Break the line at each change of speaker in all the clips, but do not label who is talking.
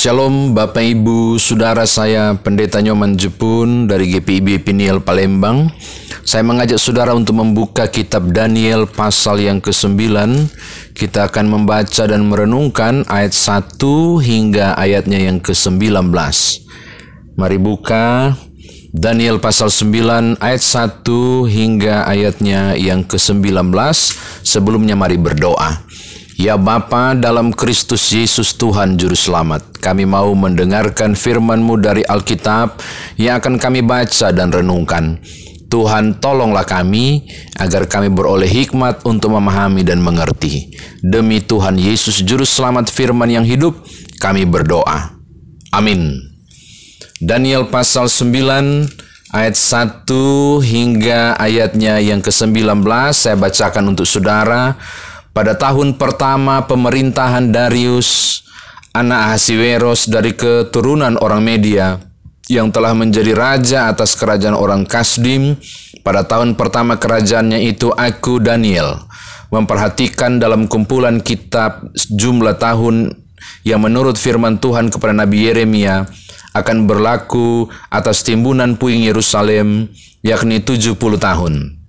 Shalom Bapak Ibu, Saudara saya Pendeta Nyoman Jepun dari GPIB Piniel Palembang. Saya mengajak saudara untuk membuka kitab Daniel pasal yang ke-9. Kita akan membaca dan merenungkan ayat 1 hingga ayatnya yang ke-19. Mari buka Daniel pasal 9 ayat 1 hingga ayatnya yang ke-19. Sebelumnya mari berdoa. Ya Bapa dalam Kristus Yesus Tuhan Juru Selamat, kami mau mendengarkan firman-Mu dari Alkitab yang akan kami baca dan renungkan. Tuhan tolonglah kami agar kami beroleh hikmat untuk memahami dan mengerti. Demi Tuhan Yesus Juru Selamat firman yang hidup, kami berdoa. Amin. Daniel pasal 9 ayat 1 hingga ayatnya yang ke-19 saya bacakan untuk saudara pada tahun pertama pemerintahan Darius, anak Ahasiweros dari keturunan orang Media, yang telah menjadi raja atas kerajaan orang Kasdim, pada tahun pertama kerajaannya itu aku Daniel, memperhatikan dalam kumpulan kitab jumlah tahun yang menurut firman Tuhan kepada Nabi Yeremia akan berlaku atas timbunan puing Yerusalem, yakni 70 tahun.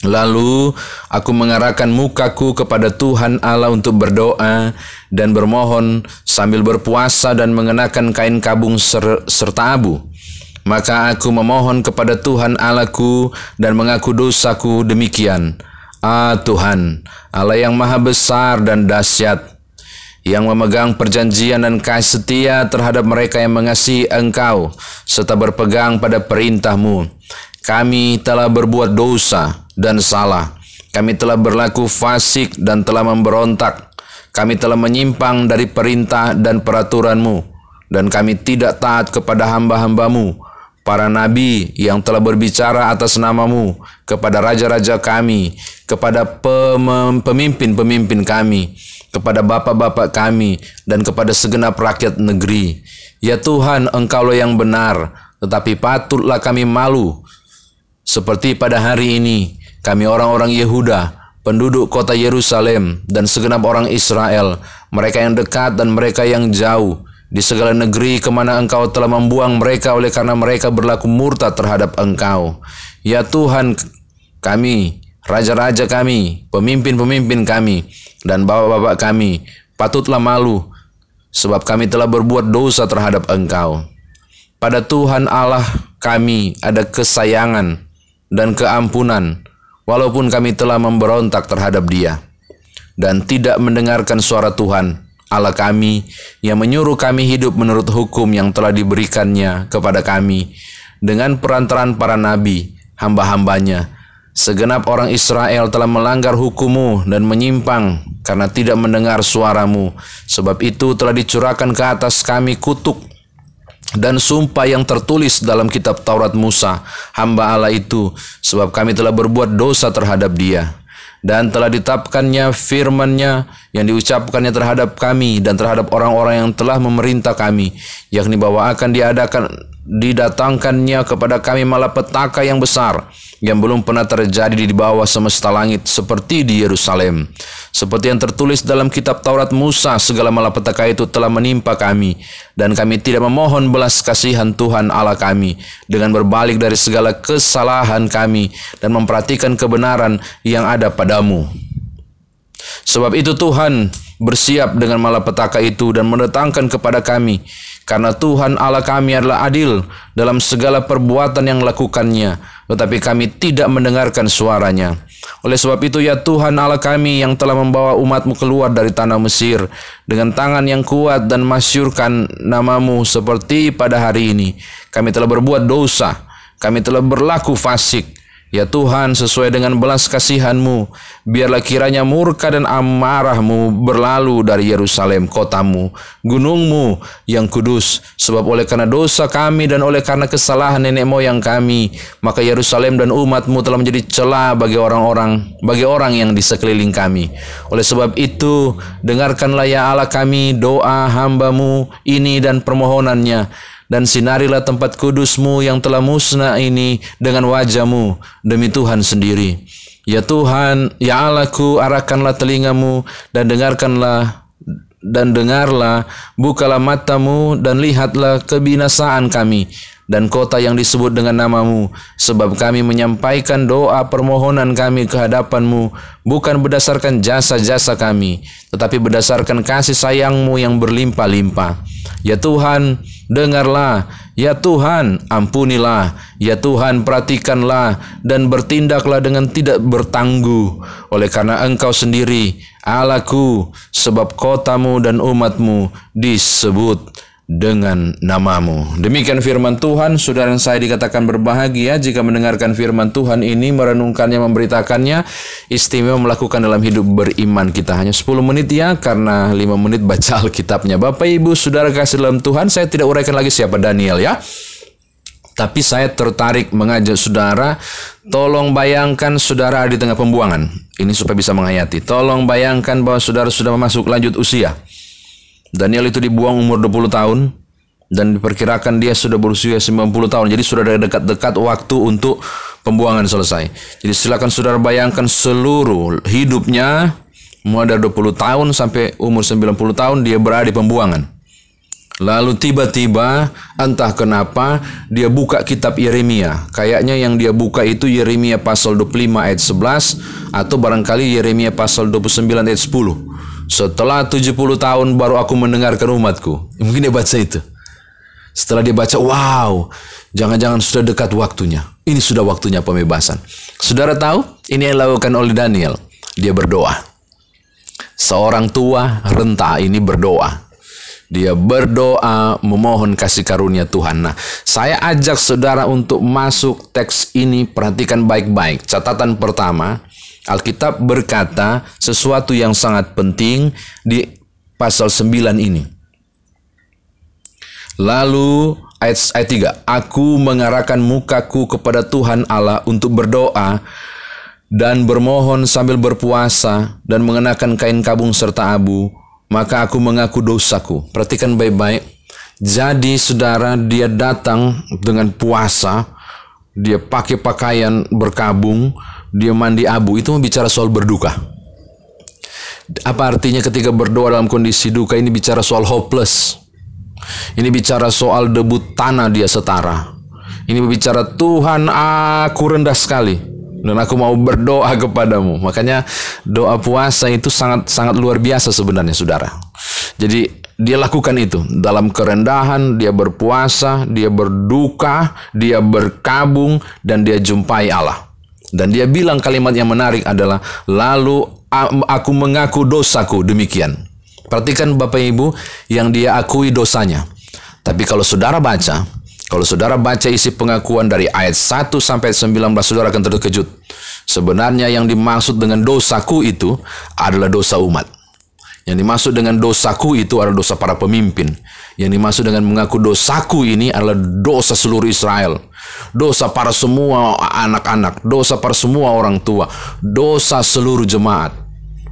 Lalu aku mengarahkan mukaku kepada Tuhan Allah untuk berdoa dan bermohon sambil berpuasa dan mengenakan kain kabung ser serta abu. Maka aku memohon kepada Tuhan Allahku dan mengaku dosaku demikian. Ah Tuhan, Allah yang maha besar dan dahsyat, yang memegang perjanjian dan kasih setia terhadap mereka yang mengasihi Engkau, serta berpegang pada perintahmu. Kami telah berbuat dosa dan salah. Kami telah berlaku fasik dan telah memberontak. Kami telah menyimpang dari perintah dan peraturanmu. Dan kami tidak taat kepada hamba-hambamu, para nabi yang telah berbicara atas namamu, kepada raja-raja kami, kepada pemimpin-pemimpin kami, kepada bapak-bapak kami, dan kepada segenap rakyat negeri. Ya Tuhan, Engkaulah yang benar, tetapi patutlah kami malu. Seperti pada hari ini, kami orang-orang Yehuda, penduduk kota Yerusalem, dan segenap orang Israel, mereka yang dekat dan mereka yang jauh, di segala negeri ke mana engkau telah membuang mereka oleh karena mereka berlaku murtad terhadap engkau. Ya Tuhan kami, raja-raja kami, pemimpin-pemimpin kami, dan bapak-bapak kami, patutlah malu, sebab kami telah berbuat dosa terhadap engkau. Pada Tuhan Allah kami ada kesayangan dan keampunan, walaupun kami telah memberontak terhadap Dia dan tidak mendengarkan suara Tuhan Allah kami yang menyuruh kami hidup menurut hukum yang telah diberikannya kepada kami dengan perantaran para nabi, hamba-hambanya. Segenap orang Israel telah melanggar hukummu dan menyimpang karena tidak mendengar suaramu. Sebab itu telah dicurahkan ke atas kami kutuk dan sumpah yang tertulis dalam kitab Taurat Musa, hamba Allah itu, sebab kami telah berbuat dosa terhadap dia. Dan telah ditapkannya firmannya yang diucapkannya terhadap kami dan terhadap orang-orang yang telah memerintah kami, yakni bahwa akan diadakan didatangkannya kepada kami malapetaka yang besar yang belum pernah terjadi di bawah semesta langit seperti di Yerusalem. Seperti yang tertulis dalam kitab Taurat Musa, segala malapetaka itu telah menimpa kami dan kami tidak memohon belas kasihan Tuhan Allah kami dengan berbalik dari segala kesalahan kami dan memperhatikan kebenaran yang ada padamu. Sebab itu Tuhan bersiap dengan malapetaka itu dan mendatangkan kepada kami karena Tuhan Allah kami adalah adil dalam segala perbuatan yang lakukannya, tetapi kami tidak mendengarkan suaranya. Oleh sebab itu ya Tuhan Allah kami yang telah membawa umatmu keluar dari tanah Mesir dengan tangan yang kuat dan masyurkan namamu seperti pada hari ini. Kami telah berbuat dosa, kami telah berlaku fasik, Ya Tuhan, sesuai dengan belas kasihan-Mu, biarlah kiranya murka dan amarah-Mu berlalu dari Yerusalem, kotamu, gunungmu yang kudus. Sebab oleh karena dosa kami dan oleh karena kesalahan nenek moyang kami, maka Yerusalem dan umat-Mu telah menjadi celah bagi orang-orang, bagi orang yang di sekeliling kami. Oleh sebab itu, dengarkanlah ya Allah kami doa hamba-Mu ini dan permohonannya dan sinarilah tempat kudusmu yang telah musnah ini dengan wajahmu demi Tuhan sendiri. Ya Tuhan, ya Allahku, arahkanlah telingamu dan dengarkanlah dan dengarlah, bukalah matamu dan lihatlah kebinasaan kami dan kota yang disebut dengan namamu, sebab kami menyampaikan doa permohonan kami ke hadapanmu, bukan berdasarkan jasa-jasa kami, tetapi berdasarkan kasih sayangmu yang berlimpah-limpah. Ya Tuhan, dengarlah. Ya Tuhan, ampunilah. Ya Tuhan, perhatikanlah dan bertindaklah dengan tidak bertangguh. Oleh karena Engkau sendiri, Allahku, sebab kotamu dan umatmu disebut dengan namamu. Demikian firman Tuhan, saudara saya dikatakan berbahagia jika mendengarkan firman Tuhan ini, merenungkannya, memberitakannya, istimewa melakukan dalam hidup beriman kita. Hanya 10 menit ya, karena 5 menit baca Alkitabnya. Bapak, Ibu, Saudara kasih dalam Tuhan, saya tidak uraikan lagi siapa Daniel ya. Tapi saya tertarik mengajak saudara, tolong bayangkan saudara di tengah pembuangan. Ini supaya bisa menghayati. Tolong bayangkan bahwa saudara sudah masuk lanjut usia. Daniel itu dibuang umur 20 tahun dan diperkirakan dia sudah berusia 90 tahun. Jadi sudah dekat-dekat waktu untuk pembuangan selesai. Jadi silakan saudara bayangkan seluruh hidupnya mulai dari 20 tahun sampai umur 90 tahun dia berada di pembuangan. Lalu tiba-tiba entah kenapa dia buka kitab Yeremia. Kayaknya yang dia buka itu Yeremia pasal 25 ayat 11 atau barangkali Yeremia pasal 29 ayat 10. Setelah 70 tahun baru aku mendengarkan umatku. Mungkin dia baca itu. Setelah dia baca, wow, jangan-jangan sudah dekat waktunya. Ini sudah waktunya pembebasan. Saudara tahu, ini yang dilakukan oleh Daniel. Dia berdoa. Seorang tua renta ini berdoa. Dia berdoa memohon kasih karunia Tuhan. Nah, saya ajak saudara untuk masuk teks ini, perhatikan baik-baik. Catatan pertama, Alkitab berkata sesuatu yang sangat penting di pasal 9 ini. Lalu ayat, ayat 3, Aku mengarahkan mukaku kepada Tuhan Allah untuk berdoa dan bermohon sambil berpuasa dan mengenakan kain kabung serta abu, maka aku mengaku dosaku. Perhatikan baik-baik. Jadi saudara dia datang dengan puasa, dia pakai pakaian berkabung, dia mandi abu, itu bicara soal berduka. Apa artinya ketika berdoa dalam kondisi duka ini bicara soal hopeless. Ini bicara soal debut tanah dia setara. Ini bicara Tuhan aku rendah sekali dan aku mau berdoa kepadamu. Makanya doa puasa itu sangat sangat luar biasa sebenarnya saudara. Jadi dia lakukan itu dalam kerendahan, dia berpuasa, dia berduka, dia berkabung dan dia jumpai Allah. Dan dia bilang kalimat yang menarik adalah, lalu aku mengaku dosaku demikian. Perhatikan Bapak Ibu yang dia akui dosanya. Tapi kalau saudara baca, kalau saudara baca isi pengakuan dari ayat 1 sampai 19, saudara akan terkejut. Sebenarnya yang dimaksud dengan dosaku itu adalah dosa umat. Yang dimaksud dengan dosaku itu adalah dosa para pemimpin. Yang dimaksud dengan mengaku dosaku ini adalah dosa seluruh Israel. Dosa para semua anak-anak, dosa para semua orang tua, dosa seluruh jemaat,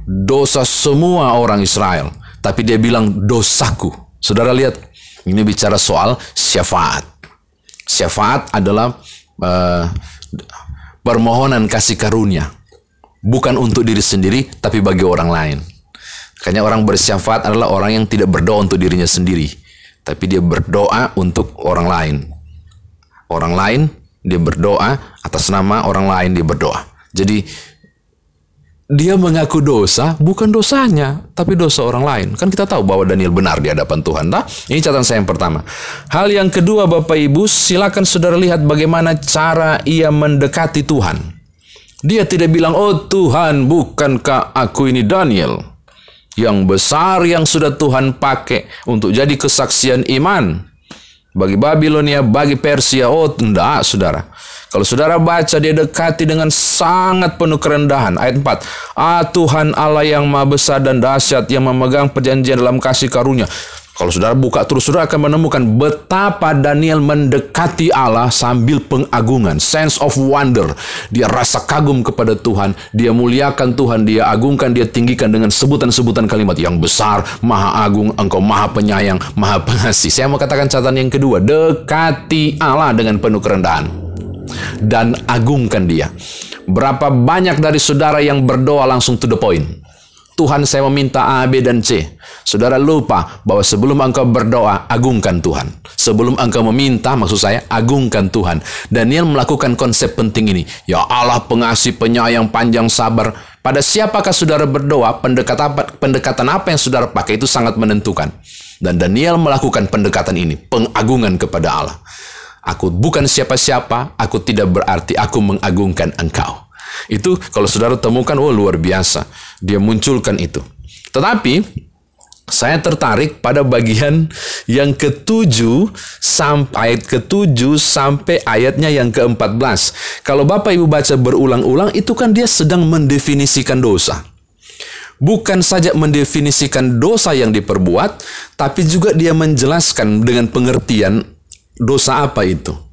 dosa semua orang Israel. Tapi dia bilang dosaku. Saudara lihat, ini bicara soal syafaat. Syafaat adalah uh, permohonan kasih karunia. Bukan untuk diri sendiri, tapi bagi orang lain. Makanya orang bersyafaat adalah orang yang tidak berdoa untuk dirinya sendiri tapi dia berdoa untuk orang lain. Orang lain dia berdoa atas nama orang lain dia berdoa. Jadi dia mengaku dosa bukan dosanya, tapi dosa orang lain. Kan kita tahu bahwa Daniel benar di hadapan Tuhan. Nah, ini catatan saya yang pertama. Hal yang kedua Bapak Ibu, silakan saudara lihat bagaimana cara ia mendekati Tuhan. Dia tidak bilang, oh Tuhan bukankah aku ini Daniel? Yang besar yang sudah Tuhan pakai untuk jadi kesaksian iman bagi Babilonia, bagi Persia. Oh, tidak, saudara. Kalau saudara baca, dia dekati dengan sangat penuh kerendahan. Ayat 4. Ah Tuhan Allah yang maha besar dan dahsyat yang memegang perjanjian dalam kasih karunia. Kalau saudara buka terus, saudara akan menemukan betapa Daniel mendekati Allah sambil pengagungan. Sense of wonder. Dia rasa kagum kepada Tuhan. Dia muliakan Tuhan. Dia agungkan, dia tinggikan dengan sebutan-sebutan kalimat yang besar, maha agung, engkau maha penyayang, maha pengasih. Saya mau katakan catatan yang kedua. Dekati Allah dengan penuh kerendahan. Dan agungkan dia. Berapa banyak dari saudara yang berdoa langsung to the point. Tuhan saya meminta A, B, dan C. Saudara lupa bahwa sebelum engkau berdoa, agungkan Tuhan. Sebelum engkau meminta, maksud saya, agungkan Tuhan. Daniel melakukan konsep penting ini. Ya Allah pengasih, penyayang, panjang, sabar. Pada siapakah saudara berdoa, pendekatan pendekatan apa yang saudara pakai itu sangat menentukan. Dan Daniel melakukan pendekatan ini, pengagungan kepada Allah. Aku bukan siapa-siapa, aku tidak berarti aku mengagungkan engkau. Itu kalau saudara temukan, oh luar biasa. Dia munculkan itu. Tetapi saya tertarik pada bagian yang ketujuh sampai ayat ketujuh sampai ayatnya yang keempat belas. Kalau Bapak Ibu baca berulang-ulang, itu kan dia sedang mendefinisikan dosa. Bukan saja mendefinisikan dosa yang diperbuat, tapi juga dia menjelaskan dengan pengertian dosa apa itu.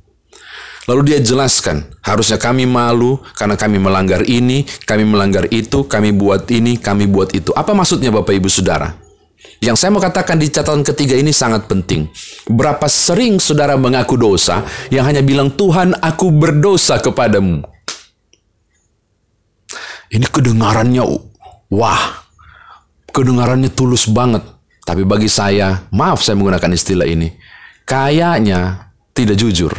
Lalu dia jelaskan, harusnya kami malu karena kami melanggar ini, kami melanggar itu, kami buat ini, kami buat itu. Apa maksudnya Bapak Ibu Saudara? Yang saya mau katakan di catatan ketiga ini sangat penting. Berapa sering saudara mengaku dosa yang hanya bilang, Tuhan aku berdosa kepadamu. Ini kedengarannya, wah, kedengarannya tulus banget. Tapi bagi saya, maaf saya menggunakan istilah ini, kayaknya tidak jujur.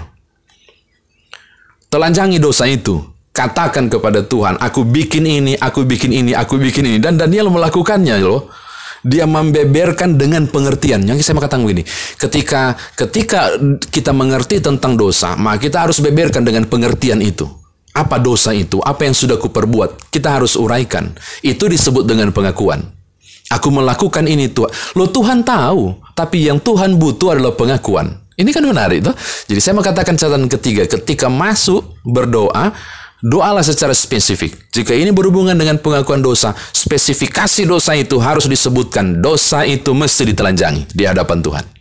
Telanjangi dosa itu. Katakan kepada Tuhan, aku bikin ini, aku bikin ini, aku bikin ini. Dan Daniel melakukannya loh. Dia membeberkan dengan pengertian. Yang saya mau katakan begini, ketika ketika kita mengerti tentang dosa, maka kita harus beberkan dengan pengertian itu. Apa dosa itu? Apa yang sudah kuperbuat? Kita harus uraikan. Itu disebut dengan pengakuan. Aku melakukan ini Tuhan. Lo Tuhan tahu, tapi yang Tuhan butuh adalah pengakuan. Ini kan menarik tuh. Jadi saya mau katakan catatan ketiga, ketika masuk berdoa, doalah secara spesifik. Jika ini berhubungan dengan pengakuan dosa, spesifikasi dosa itu harus disebutkan. Dosa itu mesti ditelanjangi di hadapan Tuhan.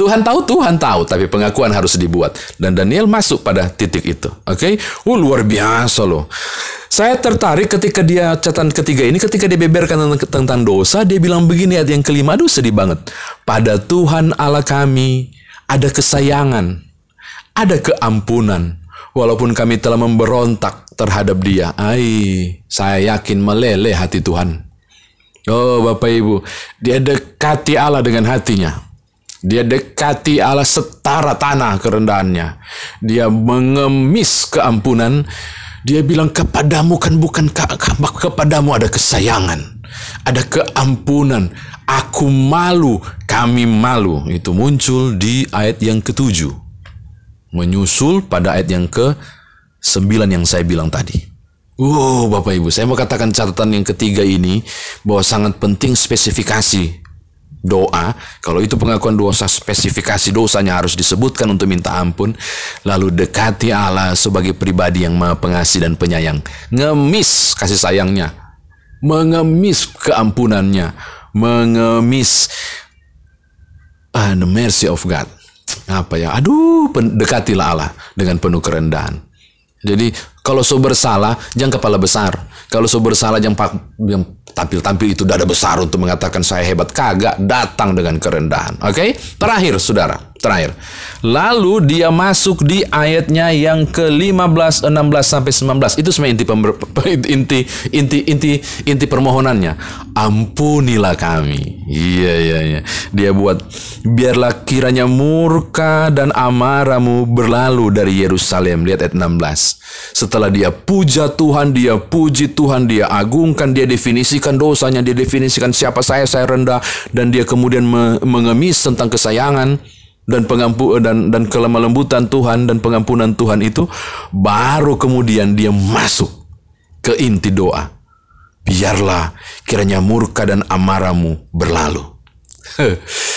Tuhan tahu, Tuhan tahu, tapi pengakuan harus dibuat. Dan Daniel masuk pada titik itu. Oke, okay? oh, luar biasa loh. Saya tertarik ketika dia catatan ketiga ini, ketika dia beberkan tentang, tentang dosa, dia bilang begini ayat yang kelima, aduh sedih banget. Pada Tuhan Allah kami ada kesayangan, ada keampunan. Walaupun kami telah memberontak terhadap dia. Ai, saya yakin meleleh hati Tuhan. Oh Bapak Ibu, dia dekati Allah dengan hatinya. Dia dekati Allah setara tanah kerendahannya. Dia mengemis keampunan dia bilang kepadamu kan bukan kepadamu ada kesayangan, ada keampunan. Aku malu, kami malu. Itu muncul di ayat yang ketujuh. Menyusul pada ayat yang ke sembilan yang saya bilang tadi. Wow, Bapak Ibu, saya mau katakan catatan yang ketiga ini bahwa sangat penting spesifikasi doa, kalau itu pengakuan dosa, spesifikasi dosanya harus disebutkan untuk minta ampun, lalu dekati Allah sebagai pribadi yang maha pengasih dan penyayang. Ngemis kasih sayangnya, mengemis keampunannya, mengemis ah, the mercy of God. Apa ya? Aduh, dekatilah Allah dengan penuh kerendahan. Jadi kalau so bersalah, jangan kepala besar. Kalau so bersalah, jangan yang tampil-tampil itu dada besar untuk mengatakan saya hebat. Kagak, datang dengan kerendahan. Oke? Okay? Terakhir, saudara. Terakhir. Lalu dia masuk di ayatnya yang ke-15, 16 sampai 19. Itu sebenarnya inti inti inti inti inti permohonannya. Ampunilah kami. Iya iya iya. Dia buat biarlah kiranya murka dan amarahmu berlalu dari Yerusalem. Lihat ayat 16. Setelah dia puja Tuhan, dia puji Tuhan, dia agungkan, dia definisikan dosanya, dia definisikan siapa saya, saya rendah dan dia kemudian mengemis tentang kesayangan dan pengampu dan dan kelemah lembutan Tuhan dan pengampunan Tuhan itu baru kemudian dia masuk ke inti doa. Biarlah kiranya murka dan amarahmu berlalu.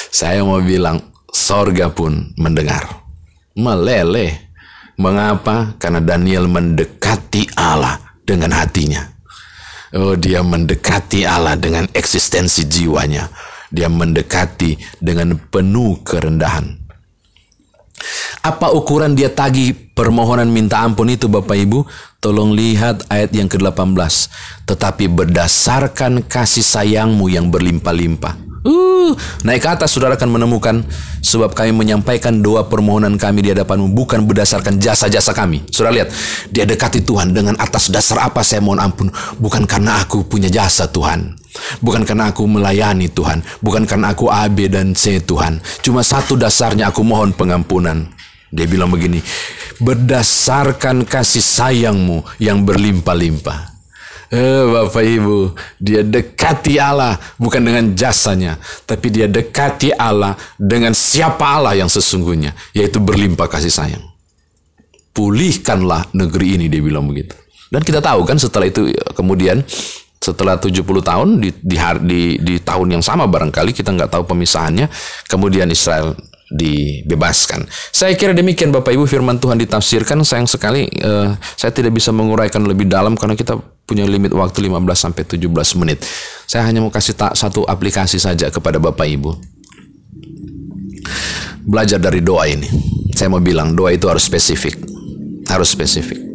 Saya mau bilang sorga pun mendengar. Meleleh. Mengapa? Karena Daniel mendekati Allah dengan hatinya. Oh, dia mendekati Allah dengan eksistensi jiwanya dia mendekati dengan penuh kerendahan. Apa ukuran dia tagih permohonan minta ampun itu Bapak Ibu? Tolong lihat ayat yang ke-18. Tetapi berdasarkan kasih sayangmu yang berlimpah-limpah. Uh, naik ke atas saudara akan menemukan sebab kami menyampaikan doa permohonan kami di hadapanmu bukan berdasarkan jasa-jasa kami. Saudara lihat, dia dekati Tuhan dengan atas dasar apa saya mohon ampun. Bukan karena aku punya jasa Tuhan. Bukan karena aku melayani Tuhan. Bukan karena aku A, B, dan C Tuhan. Cuma satu dasarnya aku mohon pengampunan. Dia bilang begini, berdasarkan kasih sayangmu yang berlimpah-limpah. Eh, Bapak Ibu, dia dekati Allah bukan dengan jasanya, tapi dia dekati Allah dengan siapa Allah yang sesungguhnya, yaitu berlimpah kasih sayang. Pulihkanlah negeri ini, dia bilang begitu. Dan kita tahu kan setelah itu kemudian setelah 70 tahun di, di, di, di tahun yang sama barangkali kita nggak tahu pemisahannya, kemudian Israel dibebaskan. Saya kira demikian Bapak Ibu firman Tuhan ditafsirkan. Sayang sekali uh, saya tidak bisa menguraikan lebih dalam karena kita punya limit waktu 15 sampai 17 menit. Saya hanya mau kasih tak satu aplikasi saja kepada Bapak Ibu. Belajar dari doa ini. Saya mau bilang doa itu harus spesifik. Harus spesifik.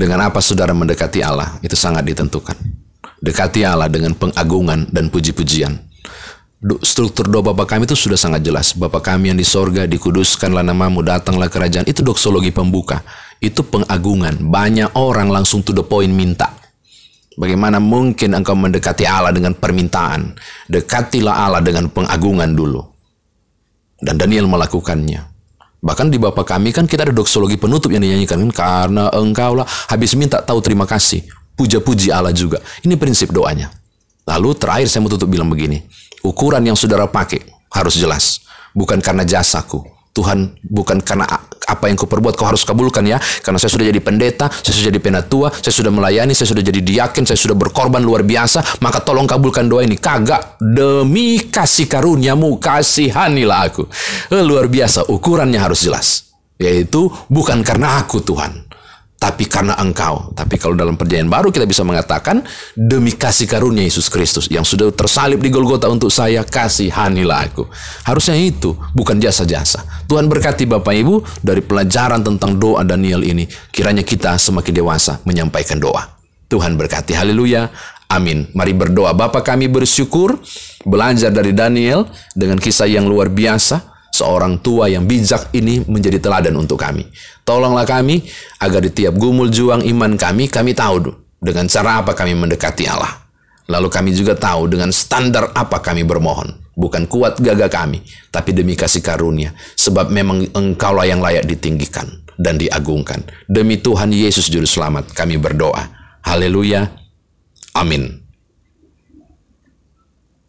Dengan apa saudara mendekati Allah itu sangat ditentukan. Dekati Allah dengan pengagungan dan puji-pujian struktur doa Bapak kami itu sudah sangat jelas. Bapak kami yang di sorga, dikuduskanlah namamu, datanglah kerajaan. Itu doksologi pembuka. Itu pengagungan. Banyak orang langsung to the point minta. Bagaimana mungkin engkau mendekati Allah dengan permintaan? Dekatilah Allah dengan pengagungan dulu. Dan Daniel melakukannya. Bahkan di Bapak kami kan kita ada doksologi penutup yang dinyanyikan. Karena engkau lah habis minta tahu terima kasih. Puja-puji Allah juga. Ini prinsip doanya. Lalu terakhir saya mau tutup bilang begini. Ukuran yang saudara pakai harus jelas. Bukan karena jasaku. Tuhan bukan karena apa yang kau perbuat kau harus kabulkan ya. Karena saya sudah jadi pendeta, saya sudah jadi penatua, saya sudah melayani, saya sudah jadi diakin, saya sudah berkorban luar biasa. Maka tolong kabulkan doa ini. Kagak. Demi kasih karuniamu, kasihanilah aku. Eh, luar biasa. Ukurannya harus jelas. Yaitu bukan karena aku Tuhan tapi karena engkau. Tapi kalau dalam perjanjian baru kita bisa mengatakan demi kasih karunia Yesus Kristus yang sudah tersalib di Golgota untuk saya kasihanilah aku. Harusnya itu bukan jasa-jasa. Tuhan berkati Bapak Ibu dari pelajaran tentang doa Daniel ini. Kiranya kita semakin dewasa menyampaikan doa. Tuhan berkati. Haleluya. Amin. Mari berdoa. Bapak kami bersyukur belajar dari Daniel dengan kisah yang luar biasa seorang tua yang bijak ini menjadi teladan untuk kami. Tolonglah kami agar di tiap gumul juang iman kami, kami tahu dengan cara apa kami mendekati Allah. Lalu kami juga tahu dengan standar apa kami bermohon. Bukan kuat gagah kami, tapi demi kasih karunia. Sebab memang engkaulah yang layak ditinggikan dan diagungkan. Demi Tuhan Yesus Juru Selamat kami berdoa. Haleluya. Amin.